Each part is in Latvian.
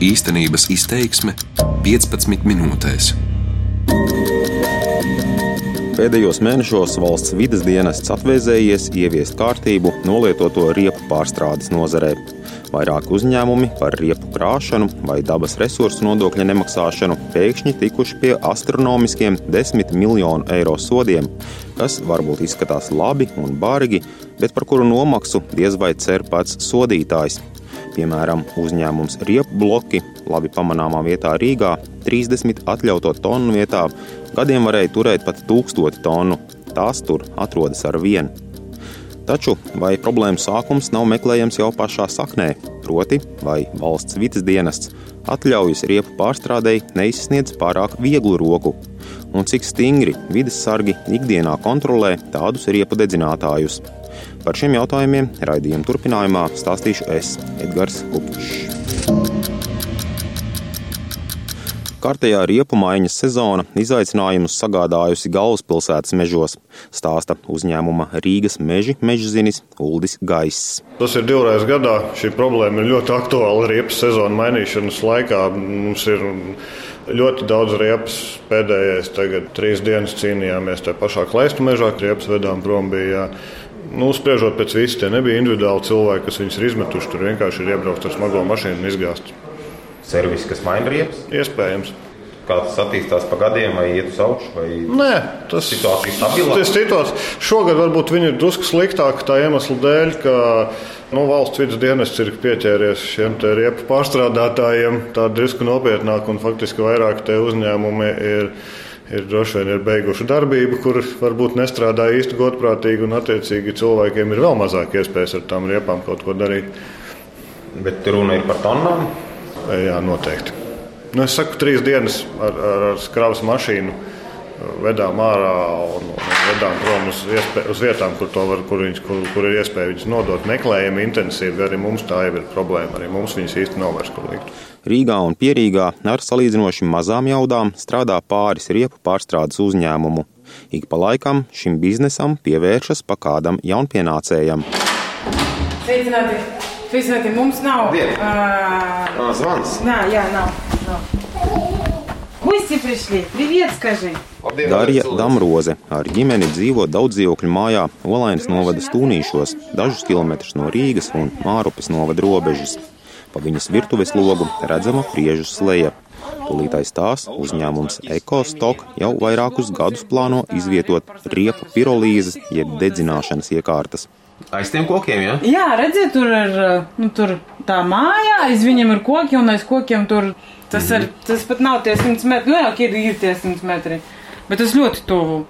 Īstenības izteiksme 15 minūtēs. Pēdējos mēnešos valsts vidas dienests atvēzējies ieviest kārtību nolietoto riepu pārstrādes nozarē. Vairāki uzņēmumi par riepu krāšanu vai dabas resursu nodokļa nemaksāšanu pēkšņi tikuši pie astronomiskiem 10 miljonu eiro sodiem, kas varbūt izskatās labi un bargi, bet par kuru nomaksu diez vai cer pats sodītājs. Piemēram, uzņēmums Riepu bloki, labi pamanāmā vietā Rīgā, 30 atļautu tonu vietā gadiem varēja turēt pat tūkstoti tonu. Tās tur atrodas ar vienu. Taču vai problēmu sākums nav meklējams jau pašā saknē, proti, vai valsts vidas dienests atļaujas riepu pārstrādēji neizsniedz pārāk vieglu roku, un cik stingri vidas sargi ikdienā kontrolē tādus riepu dedzinātājus. Par šiem jautājumiem raidījuma turpinājumā stāstīšu es, Edgars Kupčs. Kārtējā riepu maiņas sezona izaicinājumus sagādājusi galvaspilsētas mežos, stāsta uzņēmuma Rīgas meži mežzinis Uldis Gaiss. Tas ir divreiz gadā. Šī problēma ir ļoti aktuāla riepu sezonas mainīšanas laikā. Mums ir ļoti daudz riepas. Pēdējais tagad trīs dienas cīnījāmies tajā pašā klaistu mežā, riepas vedām prom bija. Nu, spriežot pēc visu, tie nebija individuāli cilvēki, kas viņus ir izmetuši. Tur vienkārši ir iebraukt ar smago mašīnu un izgāzt. Servis, kas maina riepas? Iespējams. Kā tas attīstās pa gadiem, vai iet uz augšu? Vai... Nē, tas situācija. Tas situācija. Šogad varbūt viņi ir drusku sliktāki tā iemesla dēļ, ka nu, valsts vidas dienests ir pieķēries šiem riepu pārstrādātājiem tā drusku nopietnāk un faktiski vairāk tie uzņēmumi ir ir droši vien ir beiguši darbību, kur varbūt nestrādā īsti godprātīgi, un attiecīgi cilvēkiem ir vēl mazāk iespējas ar tām riepām kaut ko darīt. Bet runa ir par tonnām? Jā, noteikti. Nu, es saku, trīs dienas ar, ar, ar kravas mašīnu vedām ārā un, un vedām prom uz, iespē, uz vietām, kur, var, kur, viņas, kur, kur ir iespēja viņas nodot. Meklējami intensīvi, arī mums tā jau ir problēma. Arī mums viņas īsti nav vairs kur likt. Rīgā un Pierīgā ar salīdzinoši mazām jaudām strādā pāris riepu pārstrādes uzņēmumu. Ik pa laikam šim biznesam pievēršas pa kādam jaunpienācējam. Sveicināti! Sveicināti! Mums nav uh, zvans. Nā, jā, nav. nav. Darija Damroze ar ģimeni dzīvo daudzdzīvokļu mājā Olainas novada stūnīšos, dažus kilometrus no Rīgas un Mārupes novada robežas. Pa viņas virtuves logu redzama priežu sleja. Tūlītais tās uzņēmums EcoStock jau vairākus gadus plāno izvietot riepu pirolīzes jeb dedzināšanas iekārtas. Aiz tiem kokiem? Ja? Jā, redziet, tur ir nu, tur tā mājā, aiz viņiem ir koki un aiz kokiem tur Tas, mm -hmm. ir, tas pat nav tie 100 metri. Nu, jā, ir, ir tie 100 metri. Bet tas ļoti tuvu.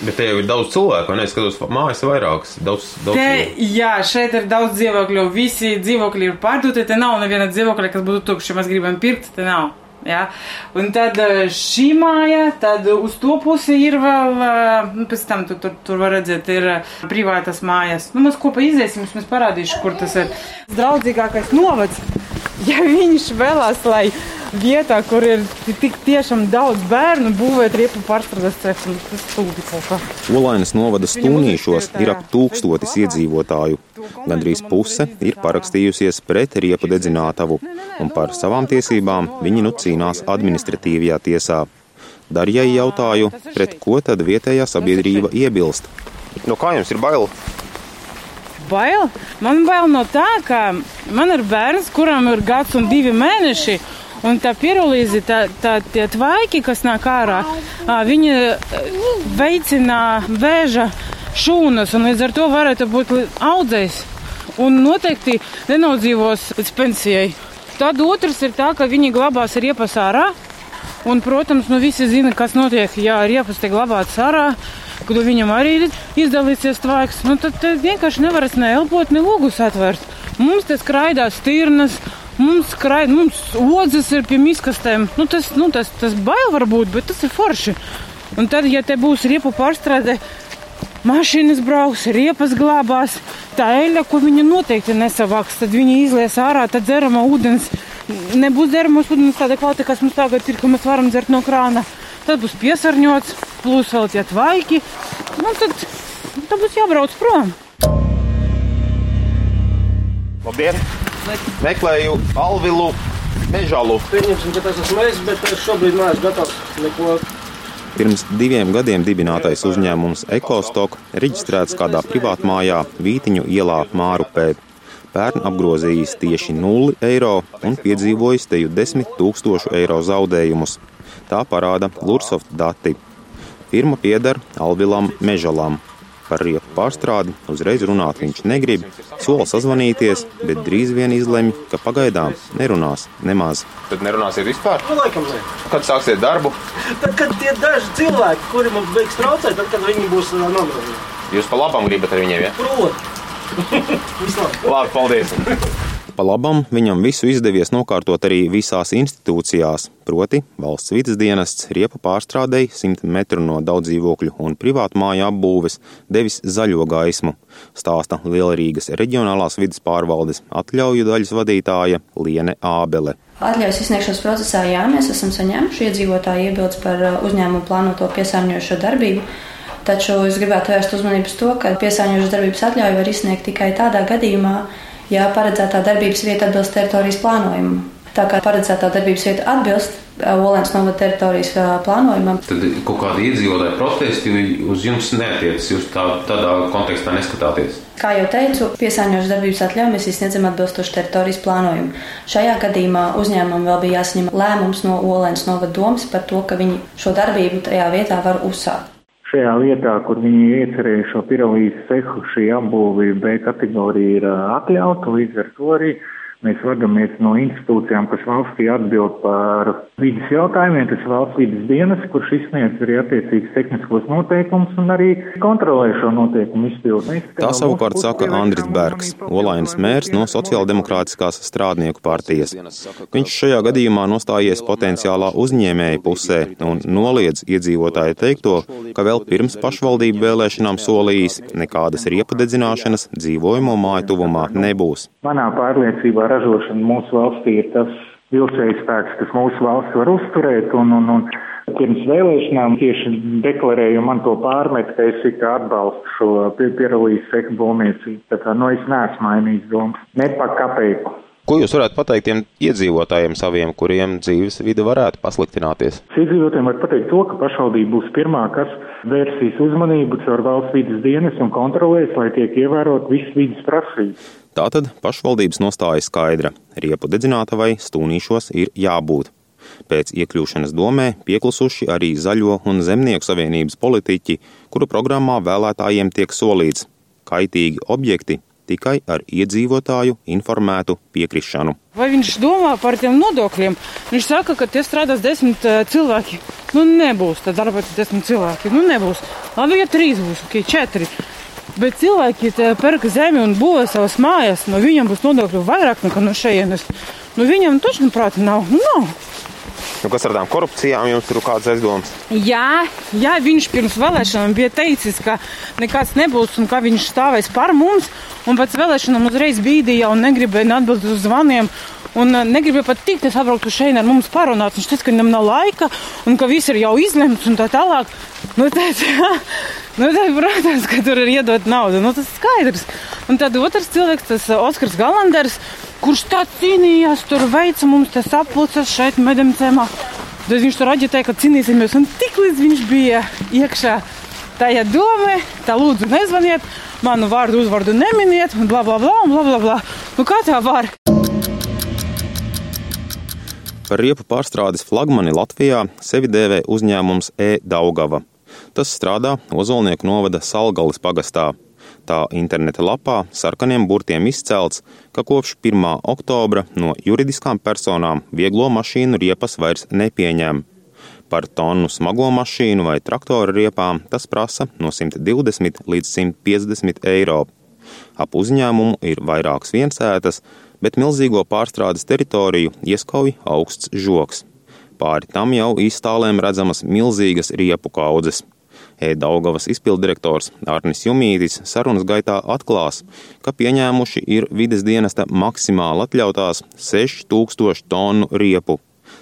Bet te jau ir daudz cilvēku, un es skatos, mājas ir vairākas. Daudz, daudz te, cilvēku. jā, šeit ir daudz dzīvokļu. Visi dzīvokļi ir pārdoti. Te nav neviena dzīvokļa, kas būtu tukša. Mēs gribam pirkt, te nav. Ja? Un tad eh, šī māja, tad uz to pusi ir vēl, eh, nu, pēc tam tu, tur, tur var redzēt, ir eh, privātas mājas. Nu, mēs kopā iziesim, es parādīšu, kur tas ir. Draudzīgākais novads, ja viņš vēlās, lai vietā, kur ir tik tiešām daudz bērnu, būvēt riepu pārstrādes ceļu. Tas stulbi kaut kā. Olainas novada stūnīšos ir ap tūkstotis iedzīvotāju. Gandrīz puse ir parakstījusies pret riepu dedzinātavu, un par savām tiesībām viņi nu cīnās administratīvajā tiesā. Darījai jautāju, pret ko tad vietējā sabiedrība iebilst. No kā jums ir bail? Bail? Man bail no tā, ka man ir bērns, kuram ir gads un divi mēneši. Un tā pirulīze, tā, tā, tie tvaiki, kas nāk ārā, viņi veicina vēža šūnas, un līdz ar to varētu būt audzējs. Un noteikti nenodzīvos līdz pensijai. Tad otrs ir tā, ka viņi glabās riepas ārā. Un, protams, nu visi zina, kas notiek, ja riepas tiek glabāts ārā, kad viņam arī ir izdalīsies tvaiks. Nu, tad vienkārši nevaras ne elpot, ne logus atvērt. Mums te skraidās tirnas, Mums skraid, mums odzes ir pie miskastēm. Nu, tas, nu, tas, tas bail varbūt, bet tas ir forši. Un tad, ja te būs riepu pārstrāde, mašīnas brauks, riepas glābās, tā eļļa, ko viņi noteikti nesavāks, tad viņi izlies ārā, tad dzerama ūdens. Nebūs dzeramos ūdens tāda kvalitāte, kas mums tagad ir, ko mēs varam dzert no krāna. Tad būs piesārņots, plus vēl tie tvaiki. Nu, tad, tad būs jābrauc prom. Labdien! Meklēju Alvilu Mežalu. Pieņemsim, ka tas esmu es, bet es šobrīd neesmu gatavs neko. Pirms diviem gadiem dibinātais uzņēmums Ekostok reģistrēts kādā privātmājā Vītiņu ielā Mārupē. Pērn apgrozījis tieši 0 eiro un piedzīvojis teju 10 tūkstošu eiro zaudējumus. Tā parāda Lursoft dati. Firma pieder Alvilam Mežalam. Par riepu pārstrādi uzreiz runāt viņš negrib, sola sazvanīties, bet drīz vien izlemj, ka pagaidām nerunās nemaz. Tad nerunāsiet vispār. Nu, laikam, ne. Kad sāksiet darbu, Tad, kad tie daži cilvēki, kuri mums beigs traucēt, tad, kad viņi būs uh, nogalināti. jūs pa labam gribat ar viņiem, ja? Vislabāk. Labi, paldies. Pa labam viņam visu izdevies nokārtot arī visās institūcijās, proti valsts vidas dienests riepu pārstrādēji 100 metru no daudzdzīvokļu un privātu māju apbūves devis zaļo gaismu, stāsta Lielrīgas reģionālās vidas pārvaldes atļauju daļas vadītāja Liene Ābele. Atļaujas izsniegšanas procesā jā, mēs esam saņēmuši iedzīvotāju iebildes par uh, uzņēmumu plānoto piesārņojošo darbību. Taču es gribētu vērst uzmanību uz to, ka piesārņojošas darbības atļauju var izsniegt tikai tādā gadījumā, ja paredzētā darbības vieta atbilst teritorijas plānojumam. Tā kā paredzētā darbības vieta atbilst uh, Olēnas novada teritorijas uh, plānojumam, Tad kaut kāda iedzīvotāja protesti uz jums neatiecas. Jūs tā, tādā kontekstā neskatāties. Kā jau teicu, piesārņojošas darbības atļauju mēs izsniedzam atbilstoši teritorijas plānojumu. Šajā gadījumā uzņēmumam vēl bija jāsaņem lēmums no Olēnas novada domas par to, ka viņi šo darbību tajā vietā var uzsākt. Šajā vietā, kur viņi iecerēja šo pirālīzes cehu, šī apbūve B kategorija ir atļauta, līdz ar to arī mēs vadamies no institūcijām, kas valstī atbild par vidas jautājumiem. Tas valsts vidas dienas, kurš izsniedz arī attiecīgus tehniskos noteikumus un arī kontrolē šo noteikumu izpildi. Tā savukārt saka Andris Bergs, Olainas mērs no Sociāldemokrātiskās strādnieku partijas. Viņš šajā gadījumā nostājies potenciālā uzņēmēja pusē un noliedz iedzīvotāju teikto, ka vēl pirms pašvaldību vēlēšanām solījis nekādas riepu dedzināšanas dzīvojamo māju tuvumā nebūs. Manā pārliecībā ražošana mūsu valstī ir tas vilcējs spēks, kas mūsu valsts var uzturēt un, un, un Pirms vēlēšanām tieši deklarēju man to pārmet, ka es kā atbalstu šo pierolīs seku būvniecību. Tā kā, nu, es neesmu mainījis domas. Ne pa kapeiku. Ko jūs varētu pateikt tiem iedzīvotājiem saviem, kuriem dzīves vide varētu pasliktināties? Iedzīvotājiem var pateikt to, ka pašvaldība būs pirmā, kas vērsīs uzmanību caur valsts vidas dienas un kontrolēs, lai tiek ievērot visas vidas prasības. Tātad pašvaldības nostāja skaidra. Riepu dedzinātavai stūnīšos ir jābūt. Pēc iekļūšanas domē pieklusuši arī Zaļo un Zemnieku savienības politiķi, kuru programmā vēlētājiem tiek solīts kaitīgi objekti tikai ar iedzīvotāju informētu piekrišanu. Vai viņš domā par tiem nodokļiem? Viņš saka, ka tie strādās desmit uh, cilvēki. Nu, nebūs tad darba desmit cilvēki. Nu, nebūs. Labi, ja trīs būs, ok, četri. Bet cilvēki te pērk zemi un būvē savas mājas, no viņiem būs nodokļu vairāk nekā no šejienes. Nu, viņam taču prāti nav. Nu, nav. Nu, kas ar tām korupcijām jums ir kāds aizdoms? Jā, jā, viņš pirms vēlēšanām bija teicis, ka nekas nebūs un ka viņš stāvēs par mums. Un pēc vēlēšanām uzreiz bīdīja un negribēja atbildēt uz zvaniem. Un uh, negribēja pat tikt, es atbraucu šeit ar mums parunāt. Viņš teica, ka viņam nav laika un ka viss ir jau izlemts un tā tālāk. Nu, tad, nu, tad, protams, ka tur ir iedot naudu. Nu, tas ir skaidrs. Un tad otrs cilvēks, tas uh, Oskars Galanders, kurš tā cīnījās, tur veica mums tas apluces šeit medemcēmā. Tad viņš tur aģitēja, ka cīnīsimies. Un tik līdz viņš bija iekšā tajā domē, tā lūdzu nezvaniet, manu vārdu uzvārdu neminiet, un bla bla bla, un bla bla bla. Nu kā tā var? Par riepu pārstrādes flagmani Latvijā sevi dēvē uzņēmums E-Daugava. Tas strādā Ozolnieku novada Salgalis pagastā. Tā interneta lapā sarkaniem burtiem izcelts, ka kopš 1. oktobra no juridiskām personām vieglo mašīnu riepas vairs nepieņem. Par tonu smago mašīnu vai traktora riepām tas prasa no 120 līdz 150 eiro. Ap uzņēmumu ir vairākas viensētas, bet milzīgo pārstrādes teritoriju ieskauj augsts žoks. Pāri tam jau iztālēm redzamas milzīgas riepu kaudzes. E-Daugavas izpildirektors Arnis Jumītis sarunas gaitā atklās, ka pieņēmuši ir vides dienesta maksimāli atļautās 6000 tonu riepu.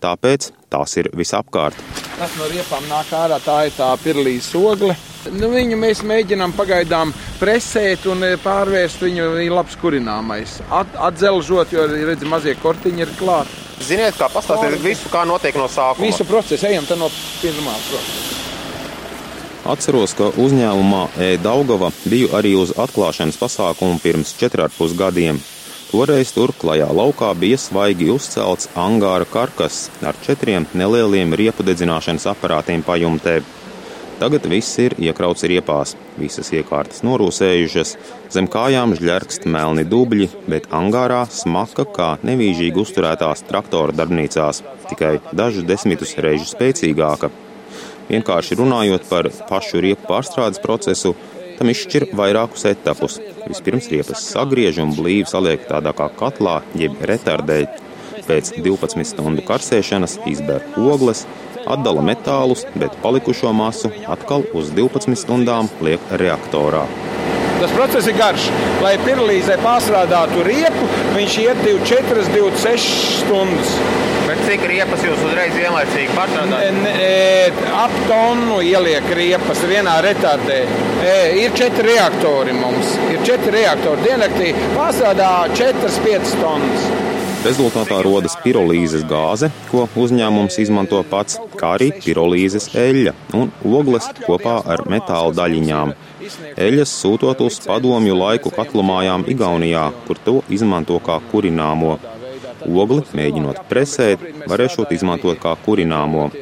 Tāpēc tās ir visapkārt. Tas no riepām nāk ārā, tā ir tā pirlīs ogle. Nu, viņu mēs mēģinām pagaidām presēt un e, pārvērst viņu, labs kurināmais. At, atzelžot, jo redz, mazie kortiņi ir klāti. Ziniet, kā pastāstīt visu, kā notiek no sākuma? Visu procesu ejam no pirmā procesa. Atceros, ka uzņēmumā E-Daugava biju arī uz atklāšanas pasākumu pirms 4,5 gadiem. Toreiz tur klajā laukā bija svaigi uzcelts angāra karkas ar četriem nelieliem riepu dedzināšanas aparātiem pajumtē. Tagad viss ir iekrauts riepās, visas iekārtas norūsējušas, zem kājām žļerkst melni dubļi, bet angārā smaka kā nevīžīgi uzturētās traktora darbnīcās, tikai dažus desmitus reižu spēcīgāka. Vienkārši runājot par pašu riepu pārstrādes procesu, tam izšķir vairākus etapus. Vispirms riepas sagriež un blīvi saliek tādā kā katlā, jeb retardē. Pēc 12 stundu karsēšanas izber ogles, atdala metālus, bet palikušo masu atkal uz 12 stundām liek reaktorā. Tas process ir garš. Lai pirlīzē pārstrādātu riepu, viņš iet 24, 26 stundas. Bet cik riepas jūs uzreiz vienlaicīgi pārstrādājat? Tonu ieliek riepas vienā retardē. E, ir četri reaktori mums. Ir četri reaktori. Diennaktī pārstrādā 4-5 tonnas. Rezultātā rodas pirolīzes gāze, ko uzņēmums izmanto pats, kā arī pirolīzes eļļa un ogles kopā ar metāla daļiņām. Eļas sūtot uz padomju laiku katlumājām Igaunijā, kur to izmanto kā kurināmo. Ogli, mēģinot presēt, varēšot izmantot kā kurināmo.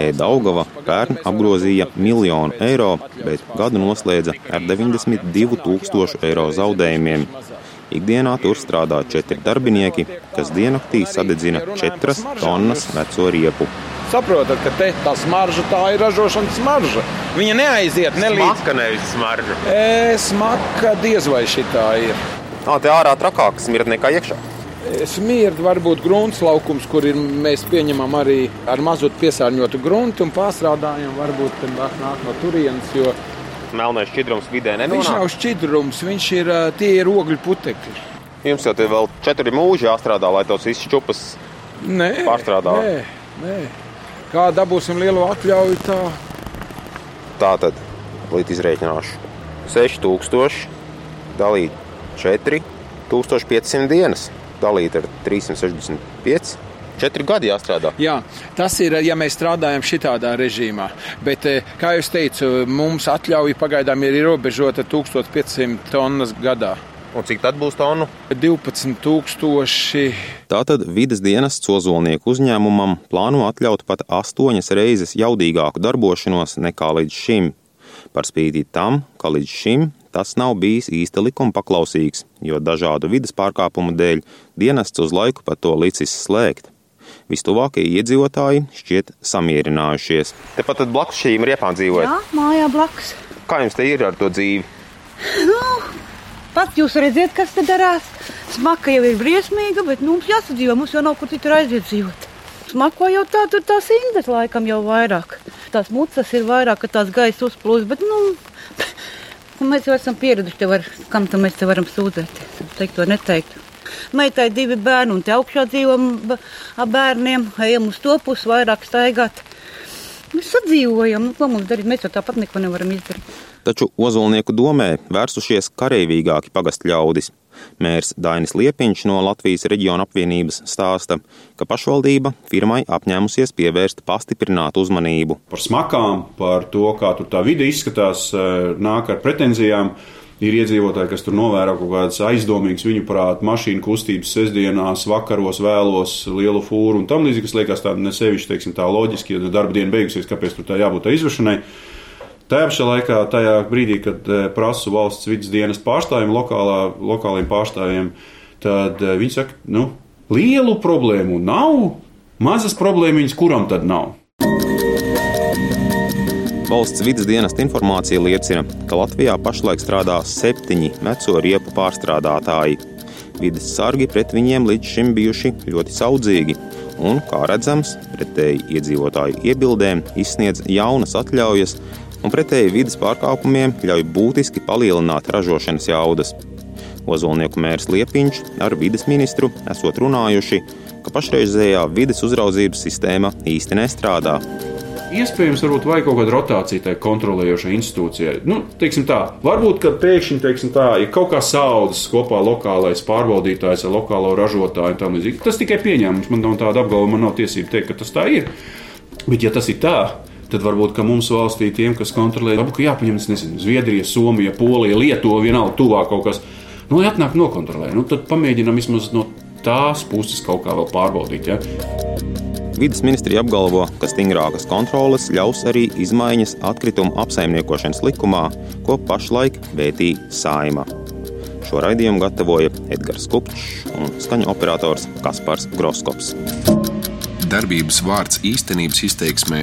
E-Daugava pērn apgrozīja miljonu eiro, bet gadu noslēdza ar 92 tūkstošu eiro zaudējumiem. Ikdienā tur strādā četri darbinieki, kas diennaktī sadedzina četras tonnas veco riepu. Saprotat, ka te tā smarža tā ir ražošanas smarža. Viņa neaiziet ne līdz Smaka nevis smarža. E, smaka diez vai šī tā ir. Ā, te ārā trakāk smirt nekā iekšā. Smirda varbūt grunts laukums, kur ir, mēs pieņemam arī ar mazotu piesārņotu gruntu un pārstrādājam. Varbūt nāk, no turienes, jo Melnais šķidrums vidē viņš nenonāk. nav šķidrums, viņš ir tie ir ogļu putekļi. Jums jau te vēl četri mūži jāstrādā, lai tos visus čupas Nē, Pārstrādā. Nē, nē. Kā dabūsim lielu atļauju, tā Tā tad, līdz izreikināšu, 6000 dalīt 4500 dienas, dalīt ar 365. Četri gadi jāstrādā. Jā, tas ir, ja mēs strādājam šādā režīmā. Bet, eh, kā jau teicu, mums atļauja pagaidām ir ierobežota 1500 tonnas gadā. Un cik tad būs tonu? 12,000. Tātad vidas dienests Ozolnieku uzņēmumam plāno atļaut pat astoņas reizes jaudīgāku darbošanos nekā līdz šim. Par spīti tam, ka līdz šim tas nav bijis īsti likuma paklausīgs, jo dažādu vidas pārkāpumu dēļ dienests uz laiku pat to licis slēgt. Vistuvākie iedzīvotāji šķiet samierinājušies. Tepat blakus šīm riepām dzīvojat. Jā, mājā blakus. Kā jums te ir ar to dzīvi? Nu, pat jūs redzat, kas te darās. Smaka jau ir briesmīga, bet nu, mums jāsadzīvo. Mums jau nav kur citur aiziet dzīvot. Smako jau tā, tur tās indes laikam jau vairāk. Tās mucas ir vairāk, ka tās gaisa uzplūst, bet nu, mēs jau esam pieraduši, te var, kam tam mēs te varam sūdzēties. Teikt to neteikt. Meitai divi bērni, un te augšā dzīvojam ar bērniem, ejam uz to pusi vairāk staigāt. Mēs sadzīvojam, nu, ko mums darīt, mēs jau tāpat neko nevaram izdarīt. Taču Ozolnieku domē vērsušies kareivīgāki pagastu ļaudis. Mērs Dainis Liepiņš no Latvijas reģiona apvienības stāsta, ka pašvaldība firmai apņēmusies pievērst pastiprinātu uzmanību. par smakām, par to, kā tur tā vide izskatās, eh, nāk ar pretenzijām. Ir iedzīvotāji, kas tur novēro kaut kādas aizdomīgas viņu prātu, mašīnu kustības sestdienās, vakaros, vēlos, lielu fūru un tam līdzīgi, kas liekas tāda nesevišķi, teiksim, tā loģiski, ja darba diena beigusies, kāpēc tur tā jābūt tā izvešanai. Tajā pašā laikā, tajā brīdī, kad eh, prasu valsts vidas dienas pārstāvjiem, lokālā, lokāliem pārstāvjiem, tad eh, viņi saka, nu, lielu problēmu nav, mazas problēmiņas, kuram tad nav? Valsts vidas dienesta informācija liecina, ka Latvijā pašlaik strādā septiņi veco riepu pārstrādātāji. Vides sargi pret viņiem līdz šim bijuši ļoti saudzīgi, un, kā redzams, pretēji iedzīvotāju iebildēm izsniedz jaunas atļaujas un pretēji vidas pārkāpumiem ļauj būtiski palielināt ražošanas jaudas. Ozolnieku mērs Liepiņš ar vides ministru esot runājuši, ka pašreizējā vides uzraudzības sistēma īsti nestrādā. iespējams, varbūt vajag kaut kādu rotāciju tajā kontrolējošajai institūcijai. Nu, teiksim tā, varbūt, ka pēkšņi, teiksim tā, ja kaut kā saudas kopā lokālais pārbaudītājs ar lokālo ražotāju un tam līdzīgi, tas tikai pieņēmums. Man nav tāda apgalvojuma, man nav tiesība teikt, ka tas tā ir. Bet, ja tas ir tā, tad varbūt mums valstī tiem, kas kontrolē, varbūt jāpaņem nezinu, Zviedrija, Somija, Polija, Lietuva, vienalga tuvāk kaut kas. Nu, ja atnāk nokontrolē, nu, tad pamēģinām vismaz no tās puses kaut kā vēl pārbaudīt. Ja? Vides ministrija apgalvo, ka stingrākas kontroles ļaus arī izmaiņas atkritumu apsaimniekošanas likumā, ko pašlaik vētīja Saima. Šo raidījumu gatavoja Edgars Kupčs un skaņu operators Kaspars Groskops. Darbības vārds īstenības izteiksmē